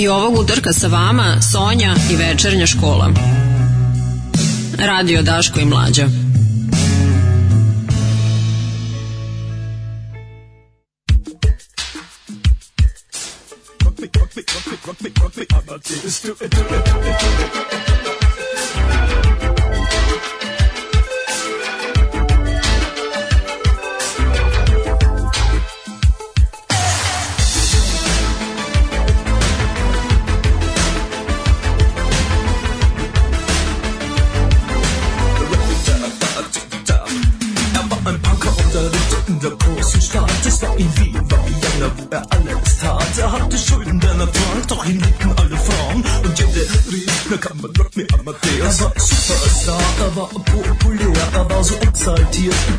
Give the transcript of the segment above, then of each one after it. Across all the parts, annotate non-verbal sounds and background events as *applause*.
I ovog utorka sa vama Sonja i večernja škola. Radio Daško i Mlađa.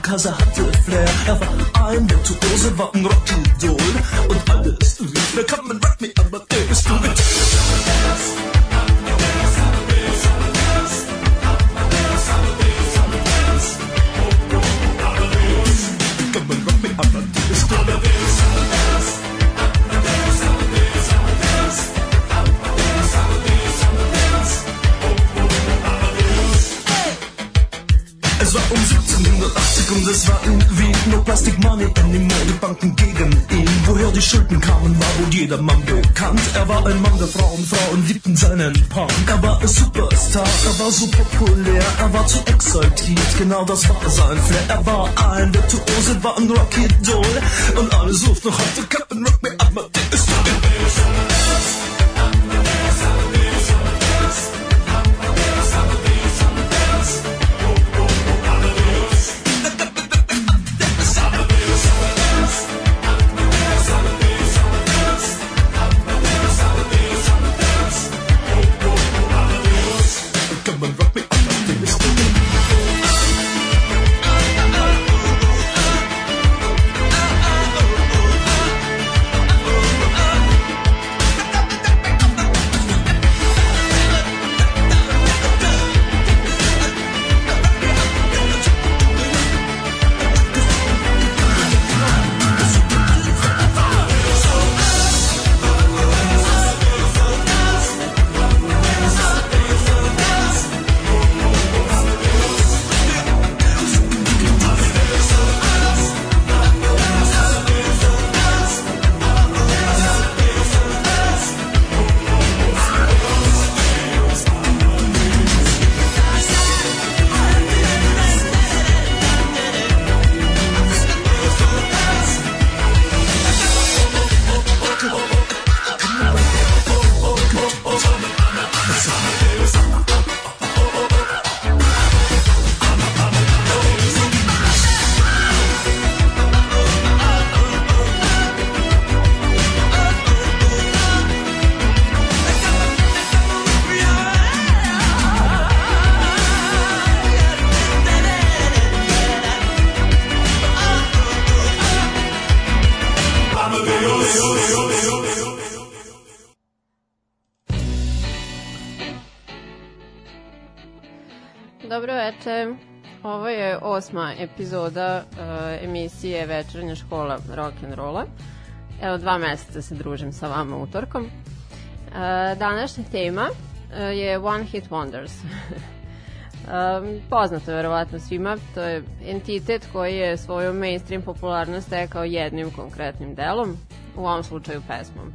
Cause er hatte Flair. Er war ein Virtuose, war ein Rockidol Frauen, Frauen liebten seinen Punk. Er war ein Superstar, er war so populär, er war zu exaltiert. Genau das war sein Flair. Er war ein Virtuose, war ein Rocky Doll. Und alle suchten heute Captain epizoda uh, emisije Večernja škola rock and rolla. Evo dva meseca se družim sa vama utorkom. Uh, današnja tema uh, je One Hit Wonders. um, *laughs* poznato verovatno svima, to je entitet koji je svoju mainstream popularnost stekao jednim konkretnim delom, u ovom slučaju pesmom.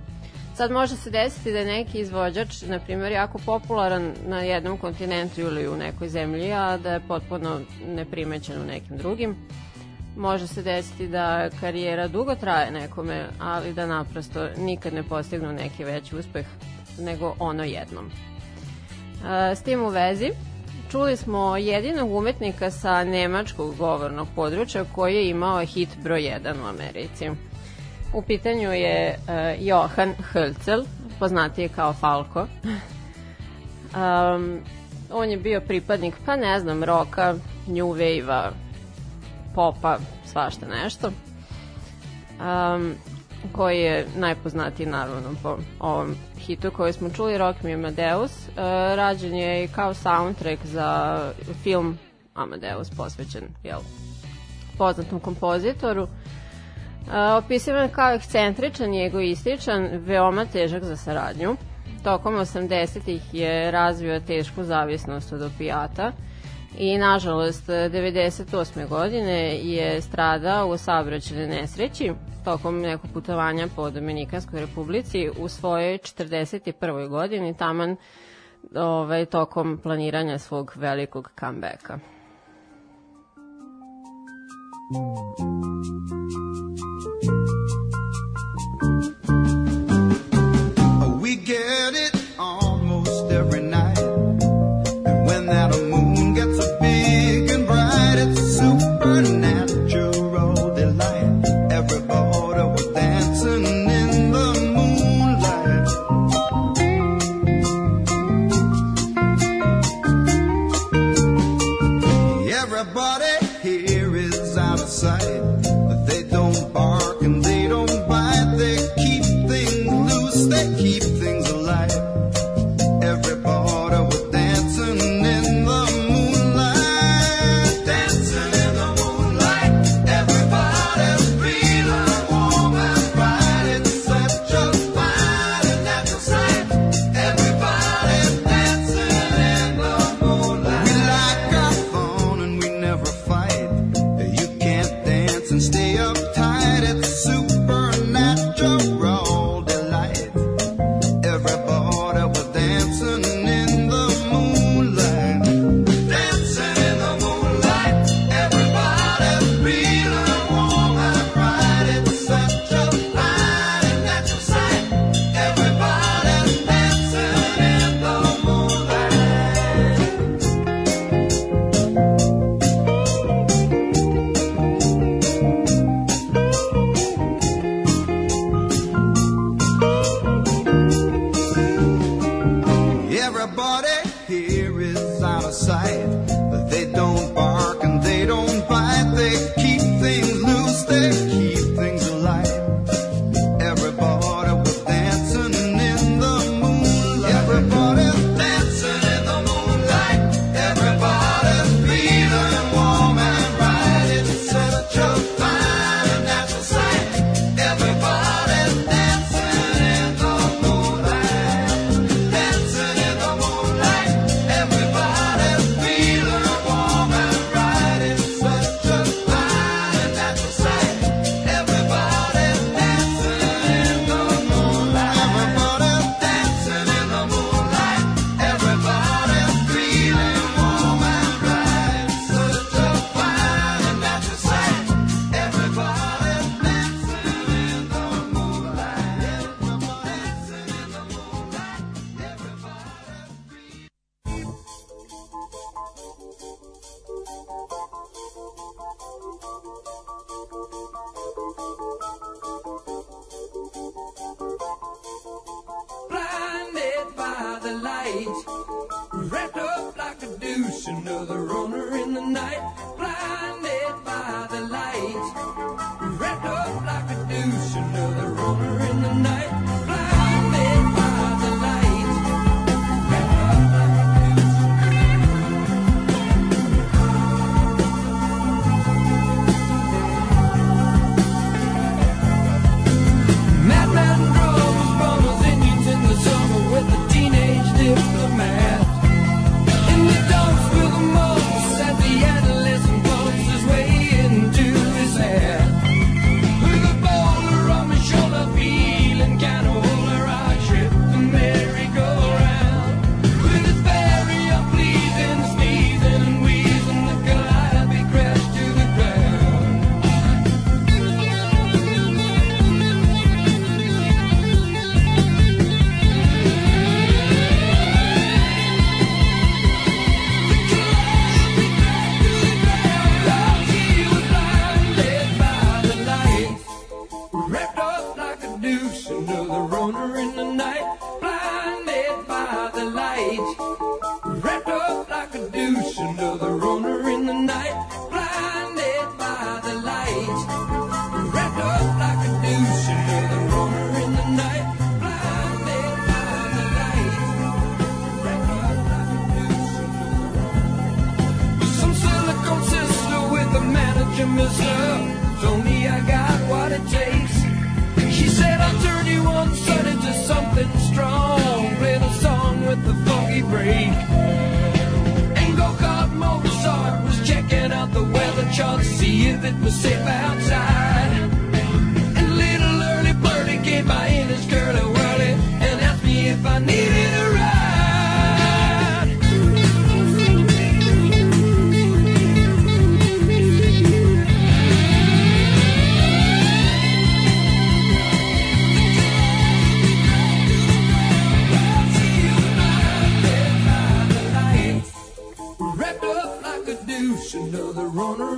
Sad može se desiti da je neki izvođač, na primjer, jako popularan na jednom kontinentu ili u nekoj zemlji, a da je potpuno neprimećen u nekim drugim. Može se desiti da karijera dugo traje nekome, ali da naprosto nikad ne postignu neki veći uspeh nego ono jednom. E, S tim u vezi, čuli smo jedinog umetnika sa nemačkog govornog područja koji je imao hit broj 1 u Americi. U pitanju je uh, Johan Hölzel, poznatiji kao Falko. um, on je bio pripadnik, pa ne znam, roka, new wave-a, popa, svašta nešto. Um, koji je najpoznatiji naravno po ovom hitu koji smo čuli, Rock Me Amadeus. Uh, rađen je i kao soundtrack za film Amadeus posvećen jel, poznatom kompozitoru. Uh, Opisivan kao ekscentričan i egoističan, veoma težak za saradnju. Tokom 80-ih je razvio tešku zavisnost od opijata i nažalost 98. godine je stradao u saobraćene nesreći tokom nekog putovanja po Dominikanskoj republici u svojoj 41. godini taman ovaj, tokom planiranja svog velikog comebacka. Muzika. get it. sacrifice.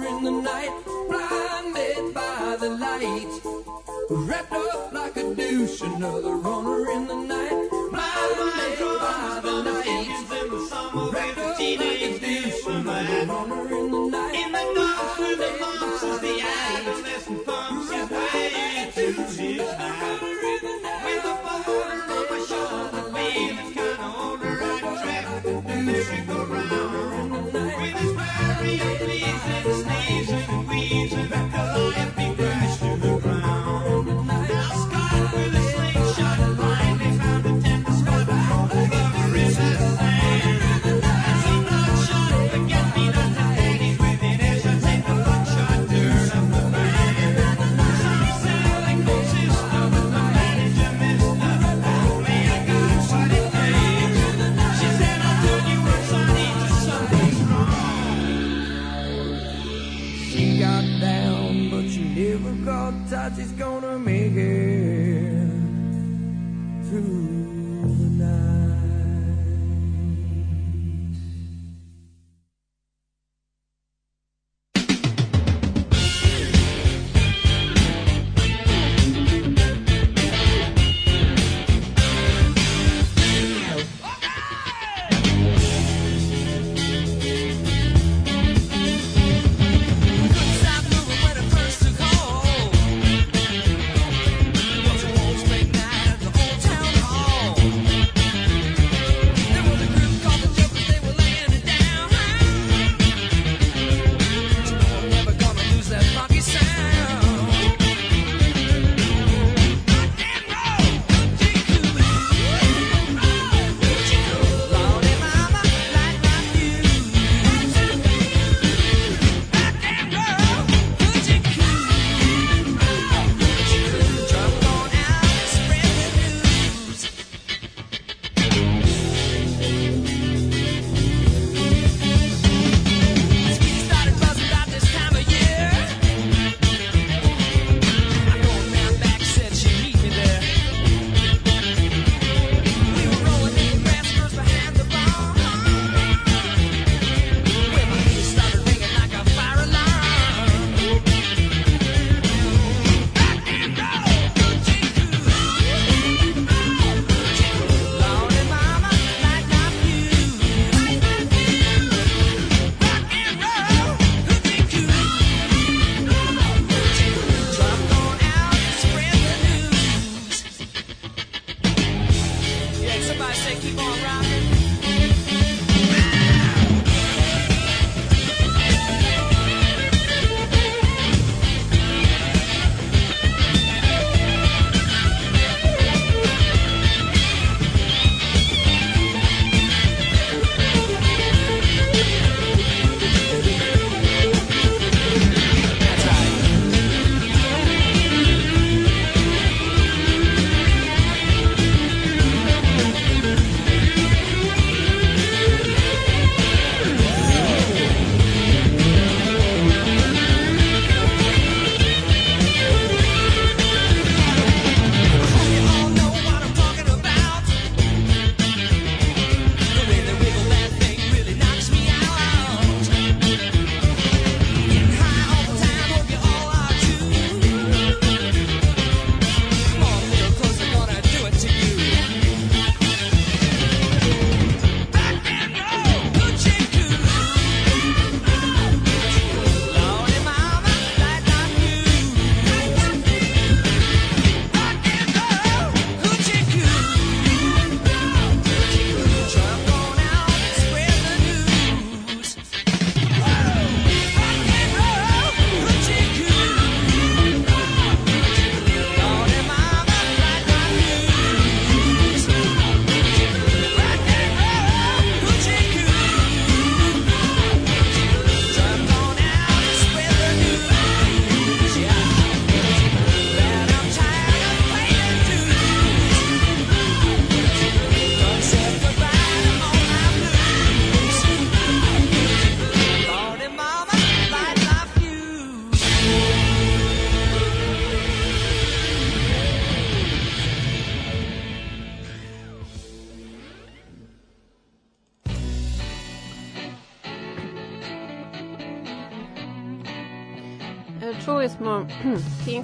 In the night, blinded by the light. Wrapped up like a douche, another runner in the night, blinded by the light. Wrapped up like a douche, another runner in the night. In the dark with the monsters, the adolescent pumps his way to his high. With a boulder on my shoulder, feeling kinda older, I track the douche and go round. With his very pleasing and wheezing,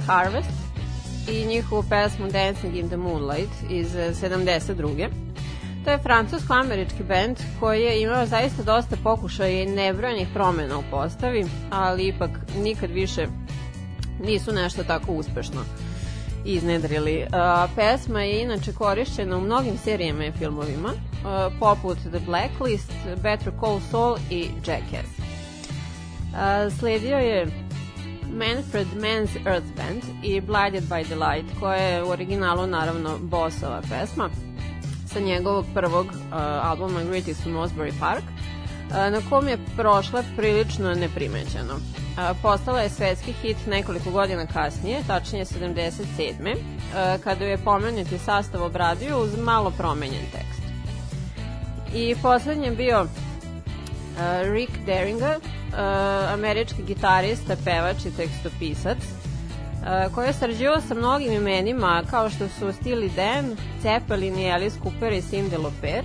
Harvest i njihovu pesmu Dancing in the Moonlight iz eh, 72. To je francusko-američki band koji je imao zaista dosta pokušaja i nebrojenih promena u postavi, ali ipak nikad više nisu nešto tako uspešno iznedrili. Uh, pesma je inače korišćena u mnogim serijama i filmovima, uh, poput The Blacklist, Better Call Saul i Jackass. Sledio je Manfred Mann's Earth Band i Blinded by the Light, koja je u originalu naravno bossova pesma sa njegovog prvog uh, albuma Greatest from Osbury Park, uh, na kom je prošla prilično neprimećeno. Uh, postala je svetski hit nekoliko godina kasnije, tačnije 77. Uh, kada je pomenuti sastav obradio uz malo promenjen tekst. I poslednji je bio Rick Deringer, uh, američki gitarista, pevač i tekstopisac, uh, koji je sarađivao sa mnogim imenima kao što su Steely Dan, Zeppelin i Alice Cooper i Cindy Lauper,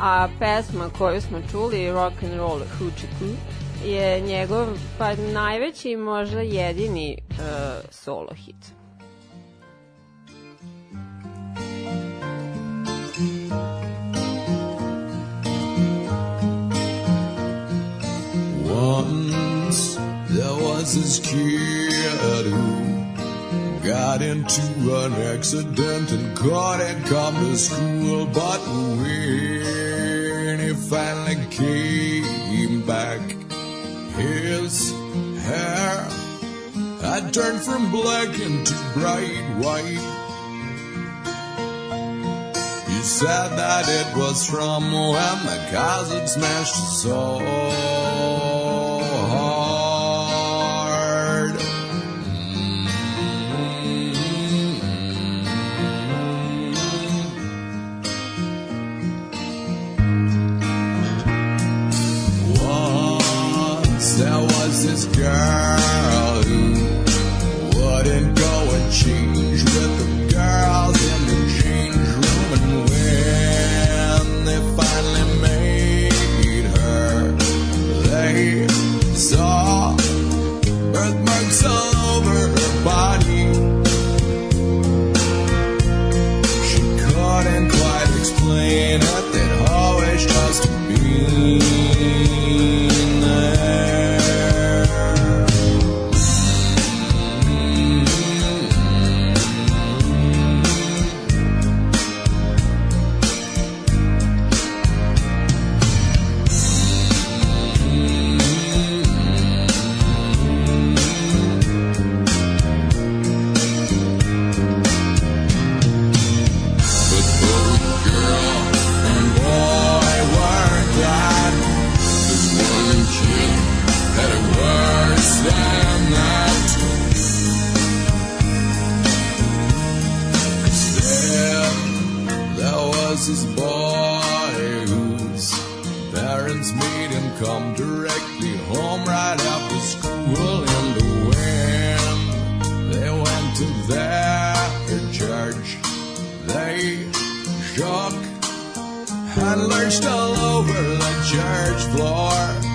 a pesma koju smo čuli, Rock and Roll Hoochie Coo, je njegov pa najveći i možda jedini uh, solo hit. This kid who got into an accident and couldn't come to school. But when he finally came back, his hair had turned from black into bright white. He said that it was from when the had smashed so hard. And lurched all over the church floor.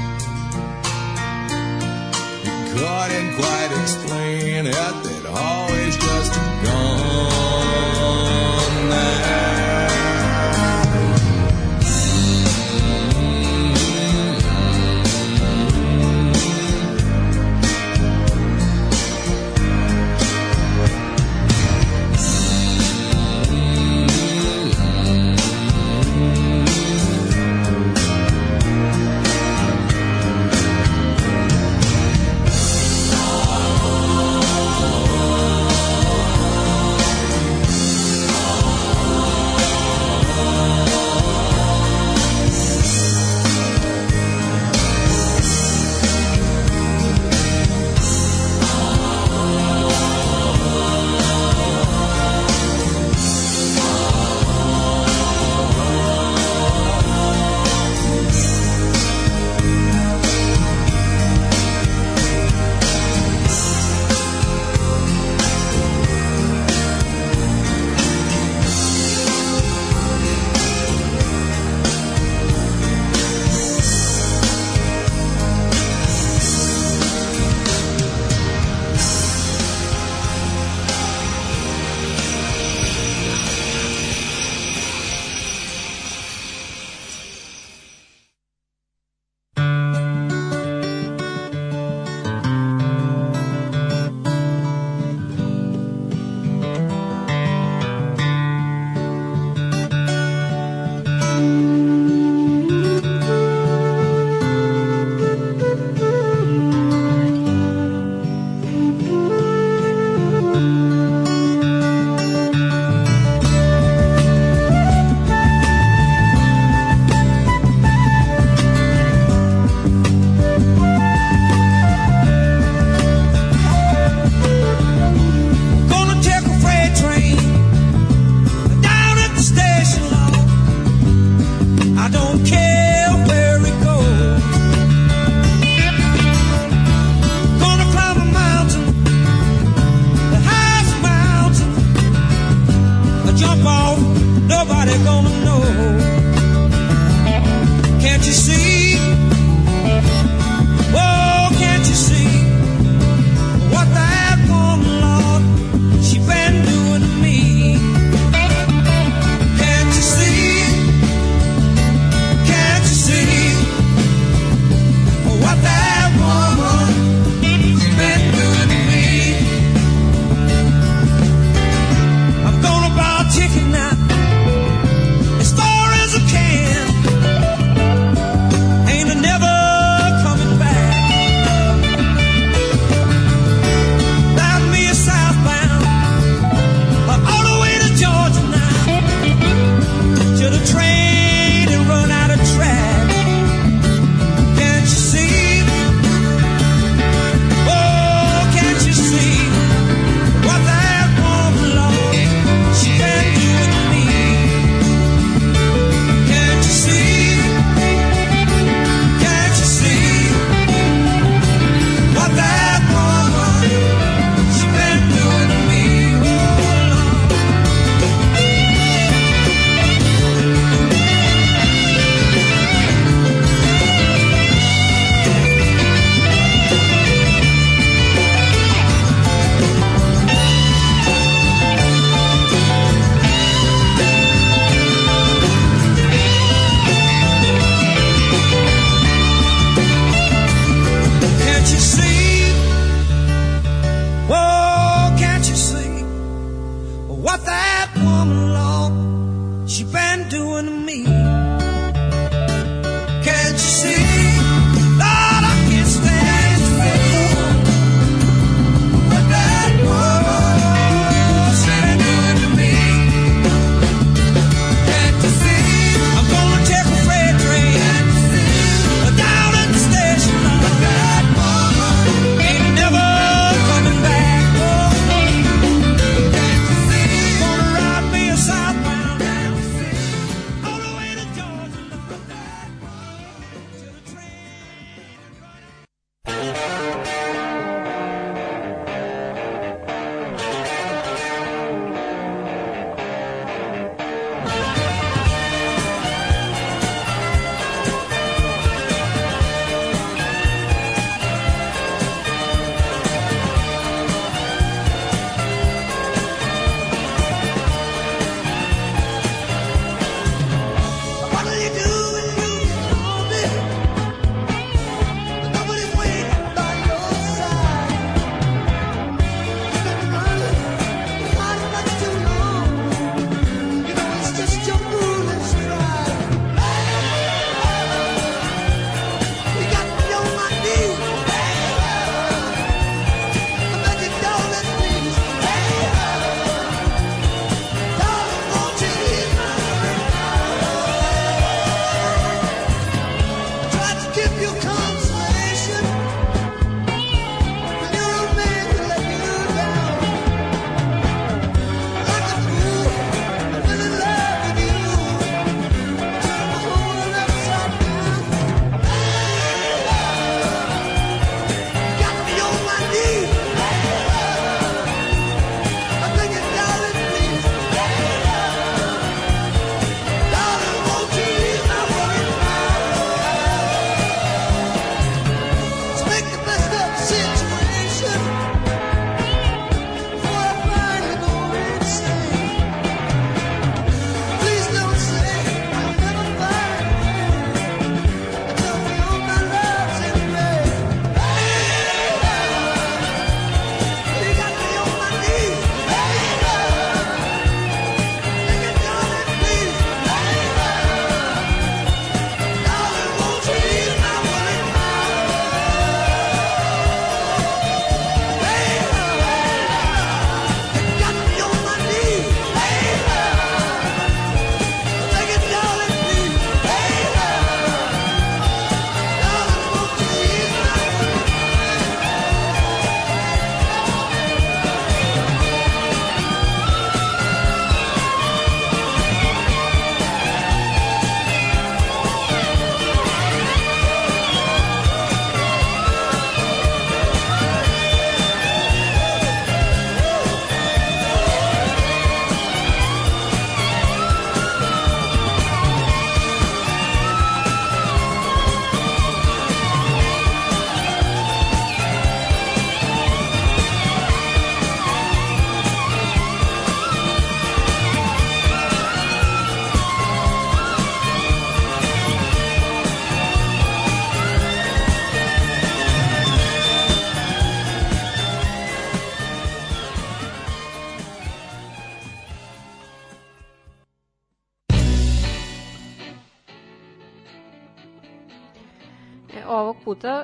What the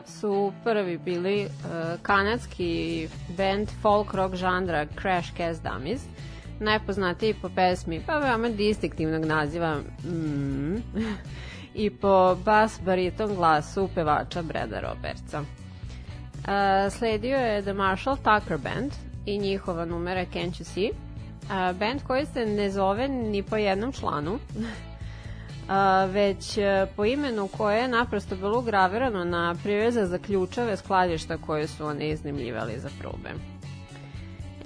su prvi bili uh, kanadski band folk rock žanra Crash Cast Dummies, najpoznatiji po pesmi, pa veoma distinktivnog naziva mm, *laughs* i po bas bariton glasu pevača Breda Robertsa. Uh, sledio je The Marshall Tucker Band i njihova numera Can't You See, uh, band koji se ne zove ni po jednom članu, *laughs* a, već a, po imenu koje je naprosto bilo ugravirano na priveza za ključeve skladišta koje su oni iznimljivali za probe.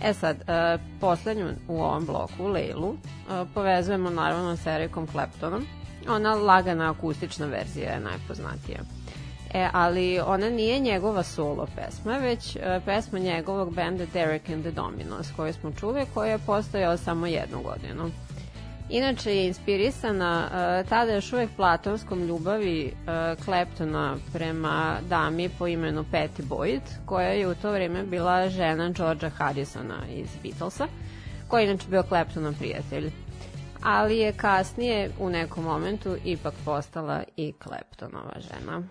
E sad, a, poslednju u ovom bloku, Leilu, a, povezujemo naravno sa Ericom Claptonom. Ona lagana akustična verzija je najpoznatija. E, ali ona nije njegova solo pesma, već e, pesma njegovog benda Derek and the Dominos, koju smo čuli, koja je postojao samo jednu godinu. Inače je inspirisana uh, tada još uvek platonskom ljubavi uh, Kleptona prema dami po imenu Patty Boyd, koja je u to vreme bila žena Georgea Harrisona iz Beatlesa, koji je inače bio Kleptonov prijatelj. Ali je kasnije u nekom momentu ipak postala i Kleptonova žena.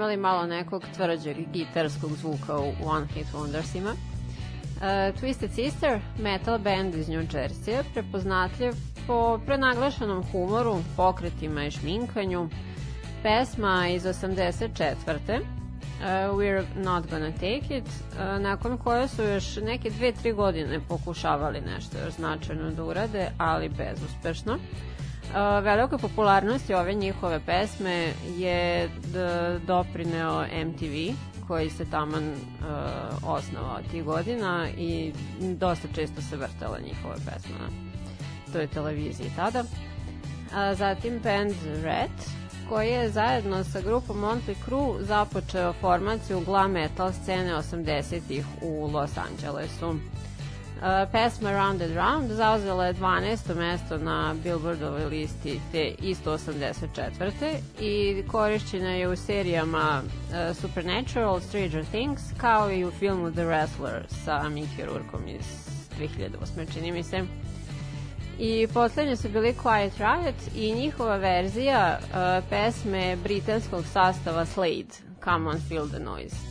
Imali malo nekog tvrđeg gitarskog zvuka u One Hit Wondersima. Uh, Twisted Sister, metal band iz New Jersey, prepoznatljiv po prenaglašenom humoru, pokretima i šminkanju. Pesma iz 84. Uh, We're Not Gonna Take It, uh, nakon koje su još neke dve, tri godine pokušavali nešto još značajno da urade, ali bezuspešno. Uh, velikoj popularnosti ove njihove pesme je doprineo MTV koji se taman uh, osnovao tih godina i dosta često se vrtala njihove pesme na toj televiziji tada. A, zatim band Red, koji je zajedno sa grupom Motley Crue započeo formaciju glam metal scene 80-ih u Los Angelesu. Uh, pesma Round and Round zauzela je 12. mesto na Billboardovoj listi te isto 84. i korišćena je u serijama uh, Supernatural, Stranger Things, kao i u filmu The Wrestler sa Mickey Rourkeom iz 2008. čini mi se. I poslednje su bili Quiet Riot i njihova verzija uh, pesme britanskog sastava Slade, Come on Feel the Noise.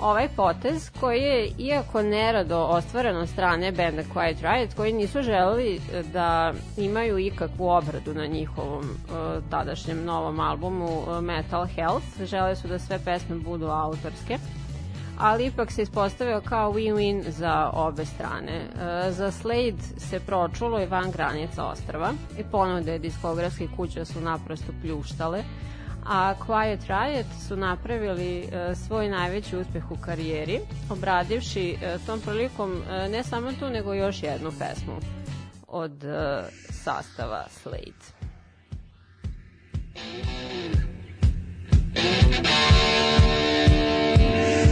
Ovaj potez koji je, iako nerado ostvaren od strane benda Quiet Riot, koji nisu želeli e, da imaju ikakvu obradu na njihovom uh, tadašnjem novom albumu uh, Metal Health, žele su da sve pesme budu autorske ali ipak se ispostavio kao win-win za obe strane. E, za Slade se pročulo i van granica ostrava i ponude diskografske kuće su naprosto pljuštale, a Quiet Riot su napravili e, svoj najveći uspeh u karijeri, obradivši e, tom prilikom e, ne samo tu, nego još jednu pesmu od sastava Slade. Thank you.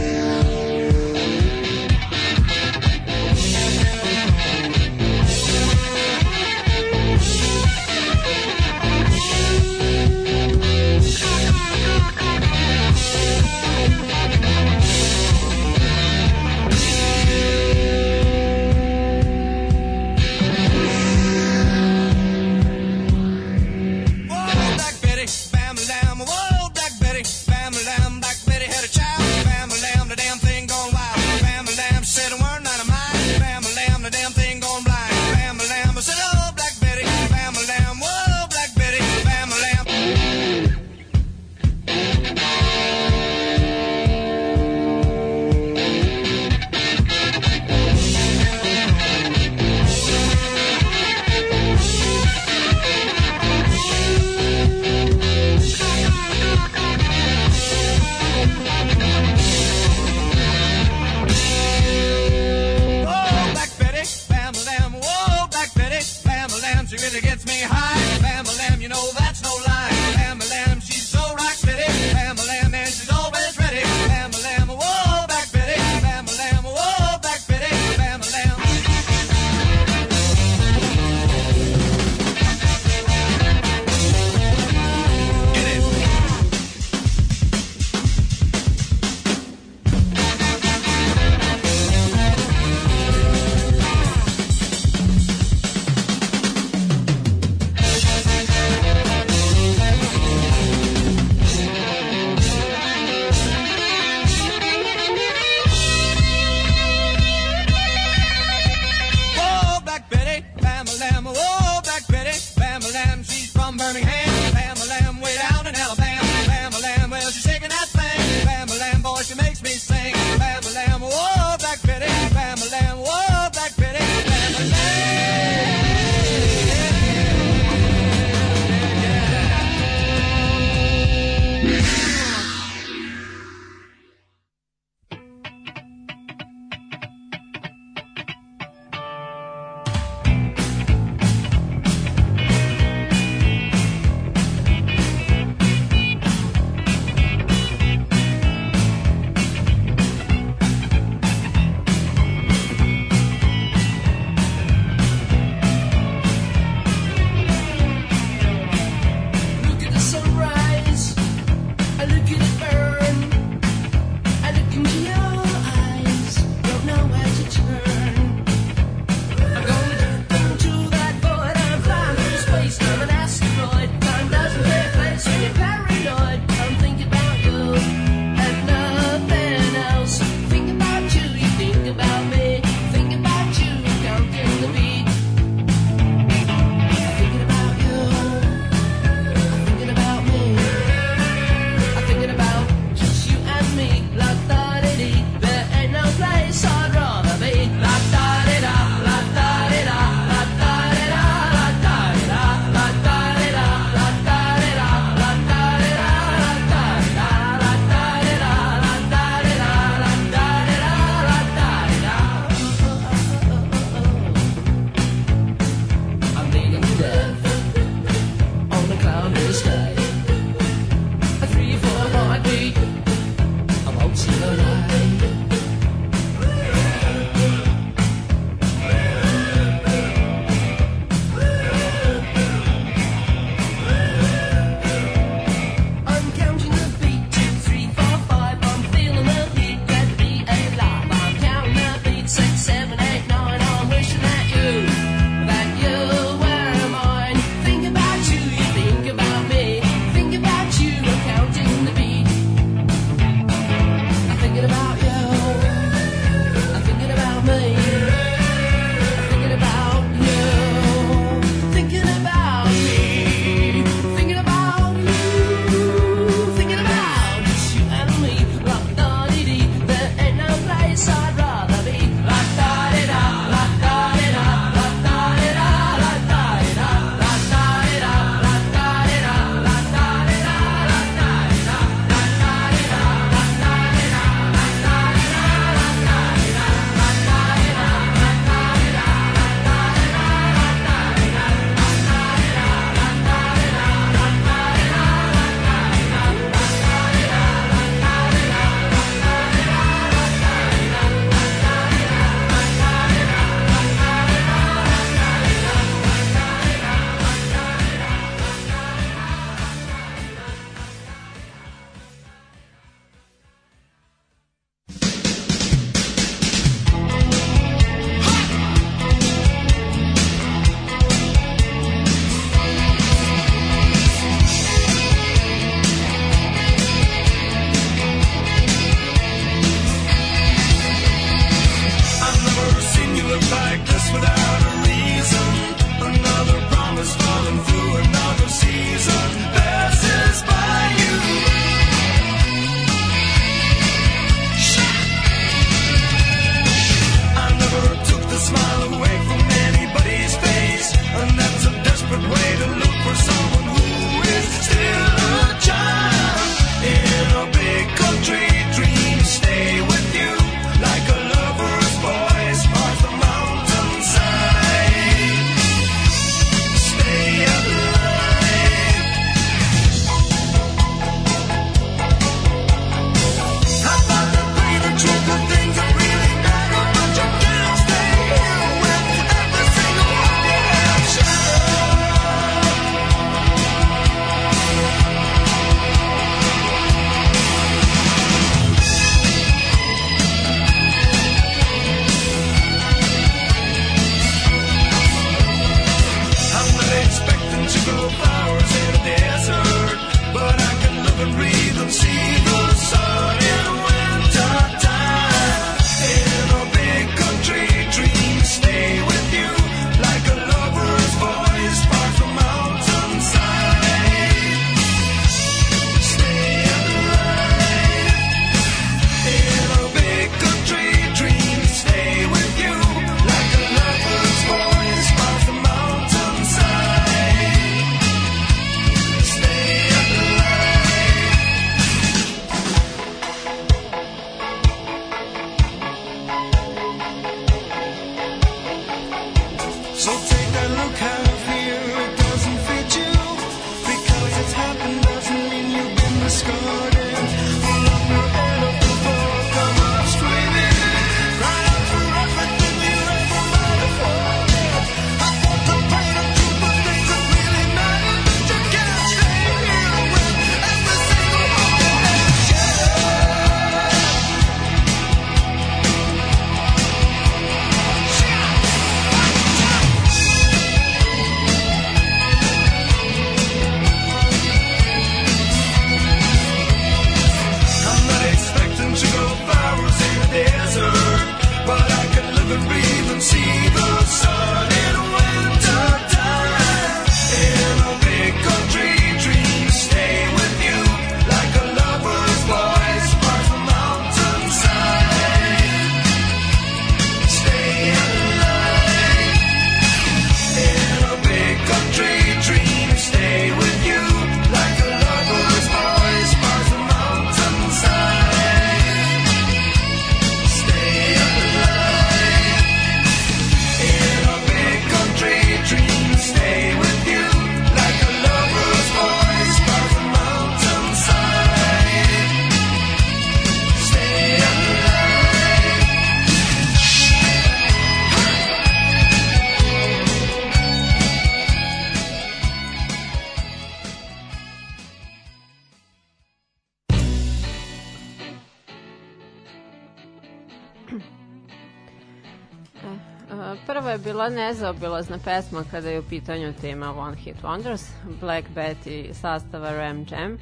Nezaobilazna pesma kada je u pitanju tema One Hit Wonders, Black Betty sastava Ram Jam,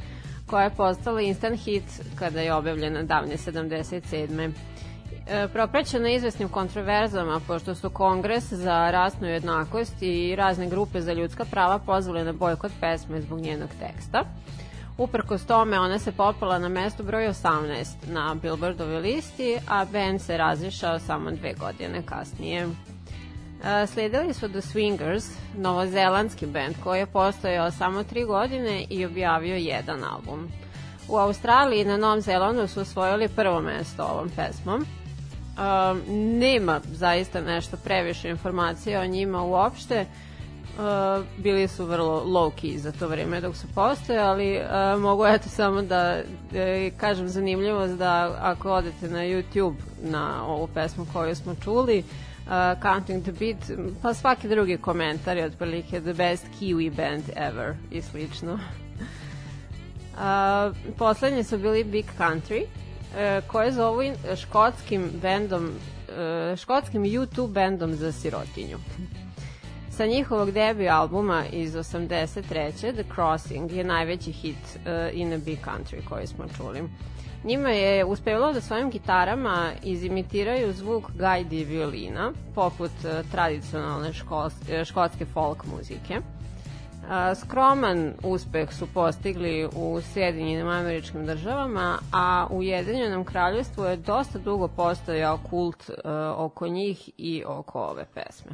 koja je postala instant hit kada je objavljena davne 77. E, propraćena izvesnim kontroverzama, pošto su Kongres za rasnu jednakost i razne grupe za ljudska prava pozvali na bojkot pesme zbog njenog teksta. Uprkos tome, ona se popala na mesto broj 18 na Billboardove listi, a band se razišao samo dve godine kasnije. Sledili su The Swingers, novozelandski band koji je postojao samo tri godine i objavio jedan album. U Australiji i na Novom Zelandu su osvojili prvo mesto ovom pesmom. Um, nema zaista nešto previše informacija o njima uopšte. Uh, bili su vrlo low key za to vreme dok su postojali. Uh, mogu eto samo da e, kažem zanimljivost da ako odete na YouTube na ovu pesmu koju smo čuli, uh, Counting the Beat, pa svaki drugi komentar je otprilike the best Kiwi band ever i slično. *laughs* Uh, poslednji su bili Big Country, uh, koje zovu škotskim bendom, uh, škotskim YouTube bendom za sirotinju. Sa njihovog debi albuma iz 83. The Crossing je najveći hit uh, in a Big Country koji smo čuli. Njima je uspevalo da svojim gitarama izimitiraju zvuk gajdi i violina, poput uh, tradicionalne uh, škotske folk muzike. A, skroman uspeh su postigli u Sjedinjenim američkim državama, a u Ujedinjenom kraljevstvu je dosta dugo postojao kult oko njih i oko ove pesme.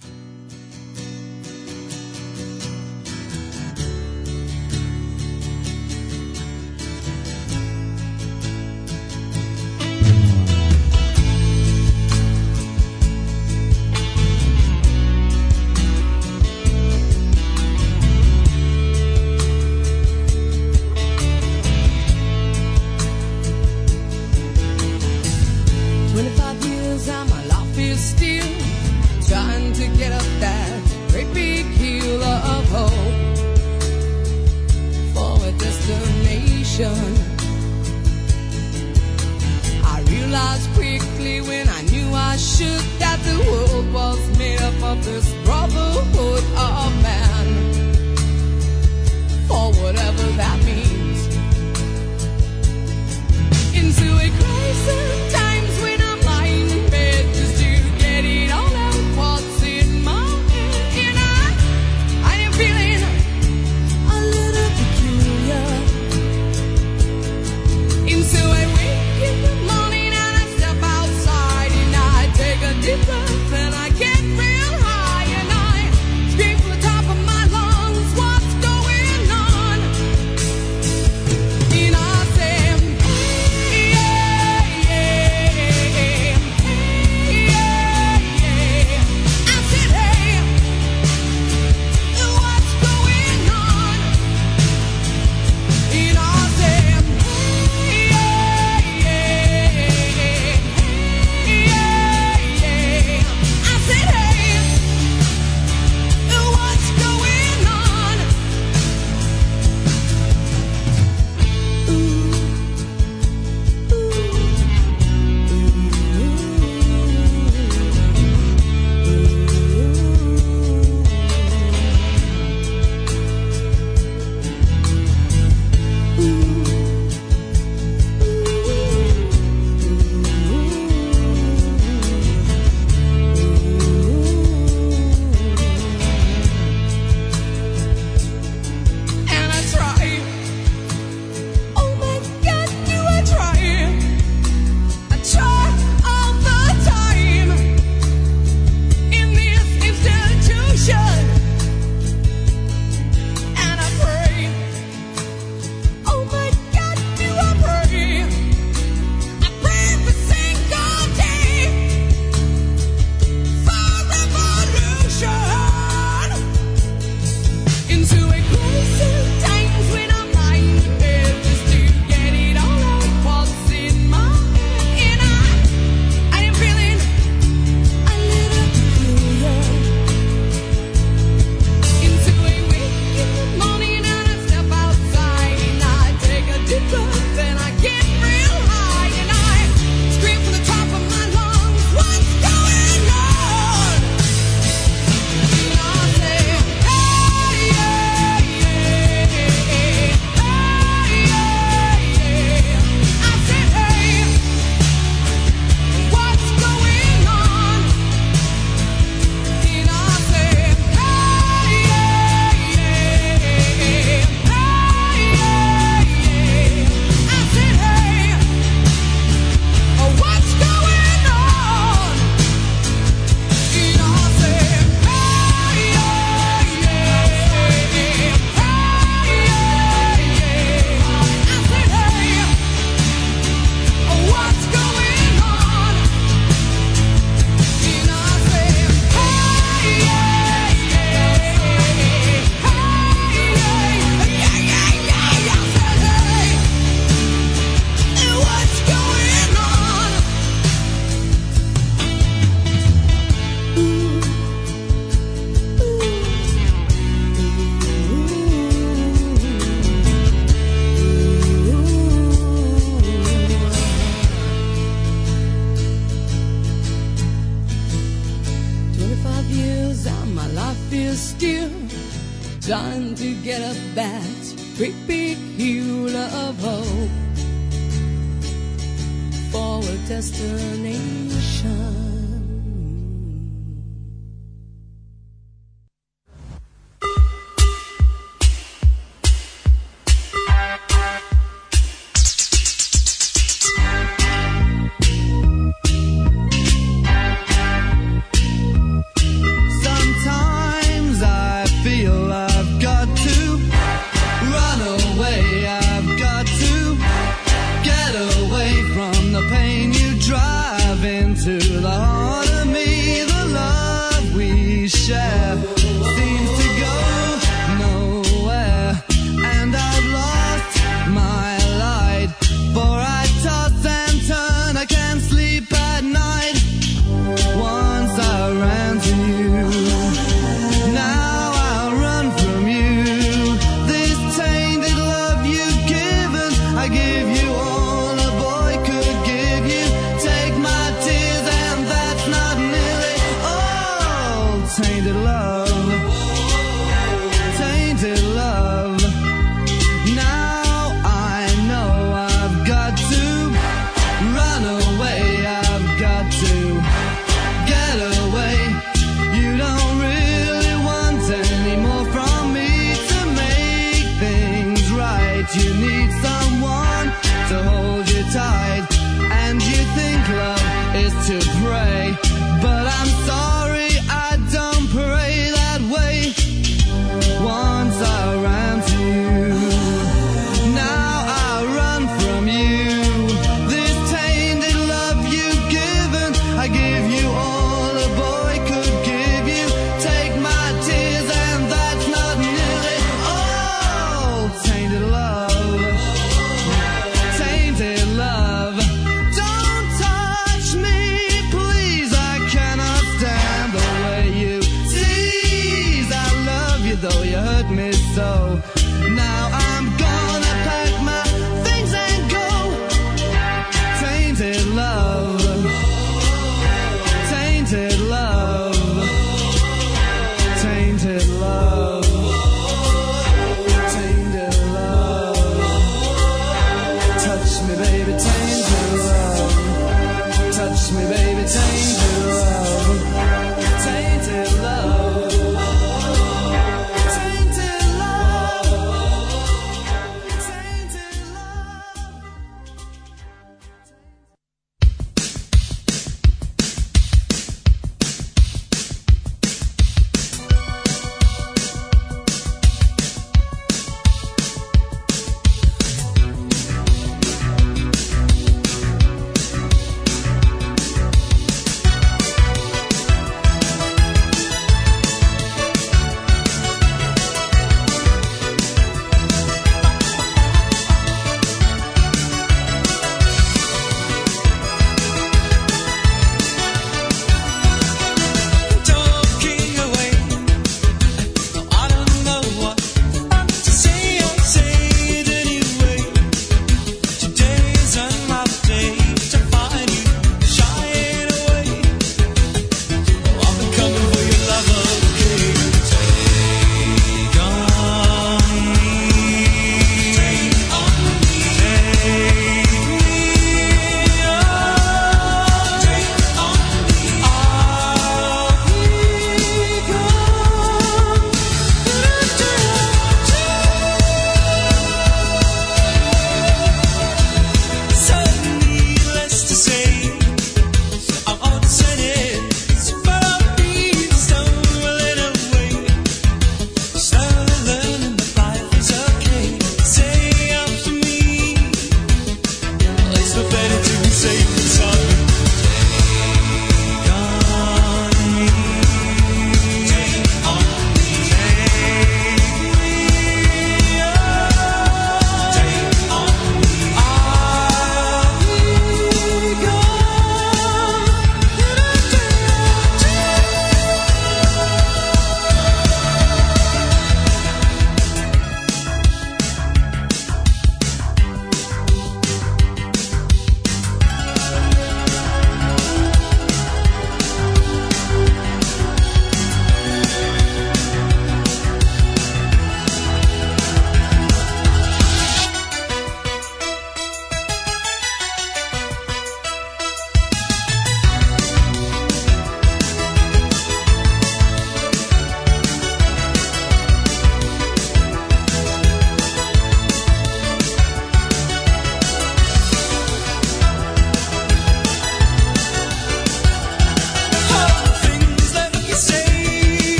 Twenty-five is still trying to get up that great big hill of hope for a destination. I realized quickly when I knew I should that the world was made up of this brotherhood of man. For whatever that means into a crisis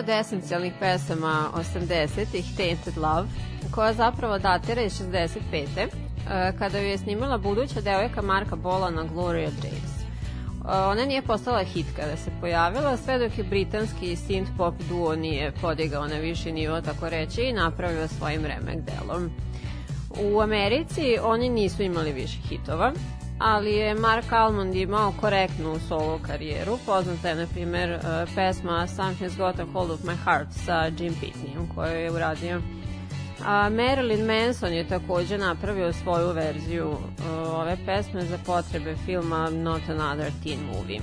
od esencijalnih pesama 80-ih, Tainted Love, koja zapravo datira iz 65. e, kada ju je snimala buduća devojka Marka Bola na Gloria Days. E, Ona nije postala hit kada se pojavila, sve dok je britanski synth pop duo nije podigao na viši nivo, tako reći, i napravio svojim remek delom. U Americi oni nisu imali više hitova, ali je Mark Almond imao korektnu solo karijeru. Poznata je, na primer, uh, pesma Something's Got a Hold of My Heart sa Jim Pitneyom koju je uradio. A Marilyn Manson je takođe napravio svoju verziju uh, ove pesme za potrebe filma Not Another Teen Movie.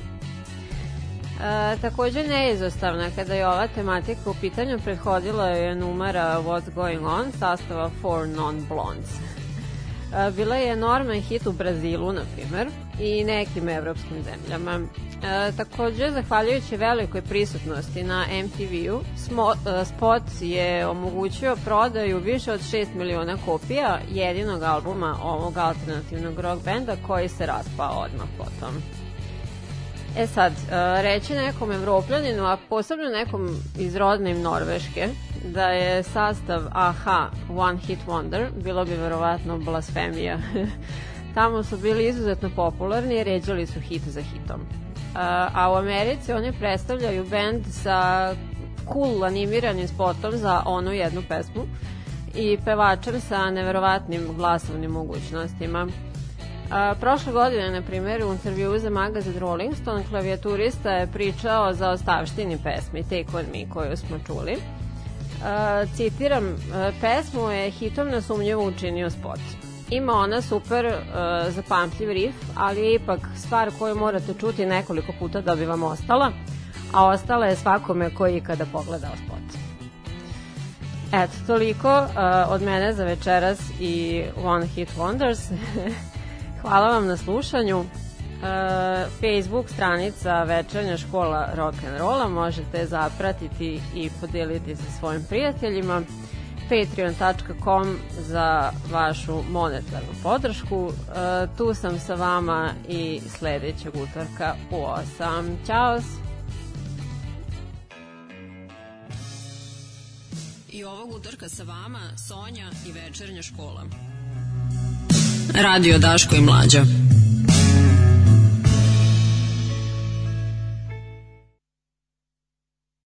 E, takođe neizostavna kada je ova tematika u pitanju prethodila je numera What's Going On sastava Four Non-Blondes. E, bila je enorman hit u Brazilu, na primer, i nekim evropskim zemljama. E, takođe, zahvaljujući velikoj prisutnosti na MTV-u, spot je omogućio prodaju više od 6 miliona kopija jedinog albuma ovog alternativnog rock benda koji se raspao odmah potom. E sad, e, reći nekom evropljaninu, a posebno nekom iz rodnim Norveške, da je sastav AHA One Hit Wonder, bilo bi verovatno blasfemija. *laughs* Tamo su bili izuzetno popularni i ređali su hit za hitom. A, a u Americi oni predstavljaju band sa cool animiranim spotom za onu jednu pesmu i pevačem sa neverovatnim glasovnim mogućnostima. A, prošle godine, na primjer, u intervju za magazin Rolling Stone, klavijaturista je pričao za ostavštini pesmi Take On Me koju smo čuli. A, citiram, "A, pesmu je hitom nesumnjivo učinio spot. Ima ona super uh, zapamtljiv riff, ali je ipak stvar koju morate čuti nekoliko puta da bi vam ostala, a ostala je svakome koji ikada pogledao spot. Eto, toliko uh, od mene za večeras i One Hit Wonders. *laughs* Hvala vam na slušanju. Uh, Facebook stranica Večernja škola rock and rolla možete zapratiti i podeliti sa svojim prijateljima patreon.com za vašu monetarnu podršku. E, tu sam sa vama i sledećeg utorka u 8. Ćao! I ovog utorka sa vama Sonja i večernja škola. Radio Daško i Mlađa.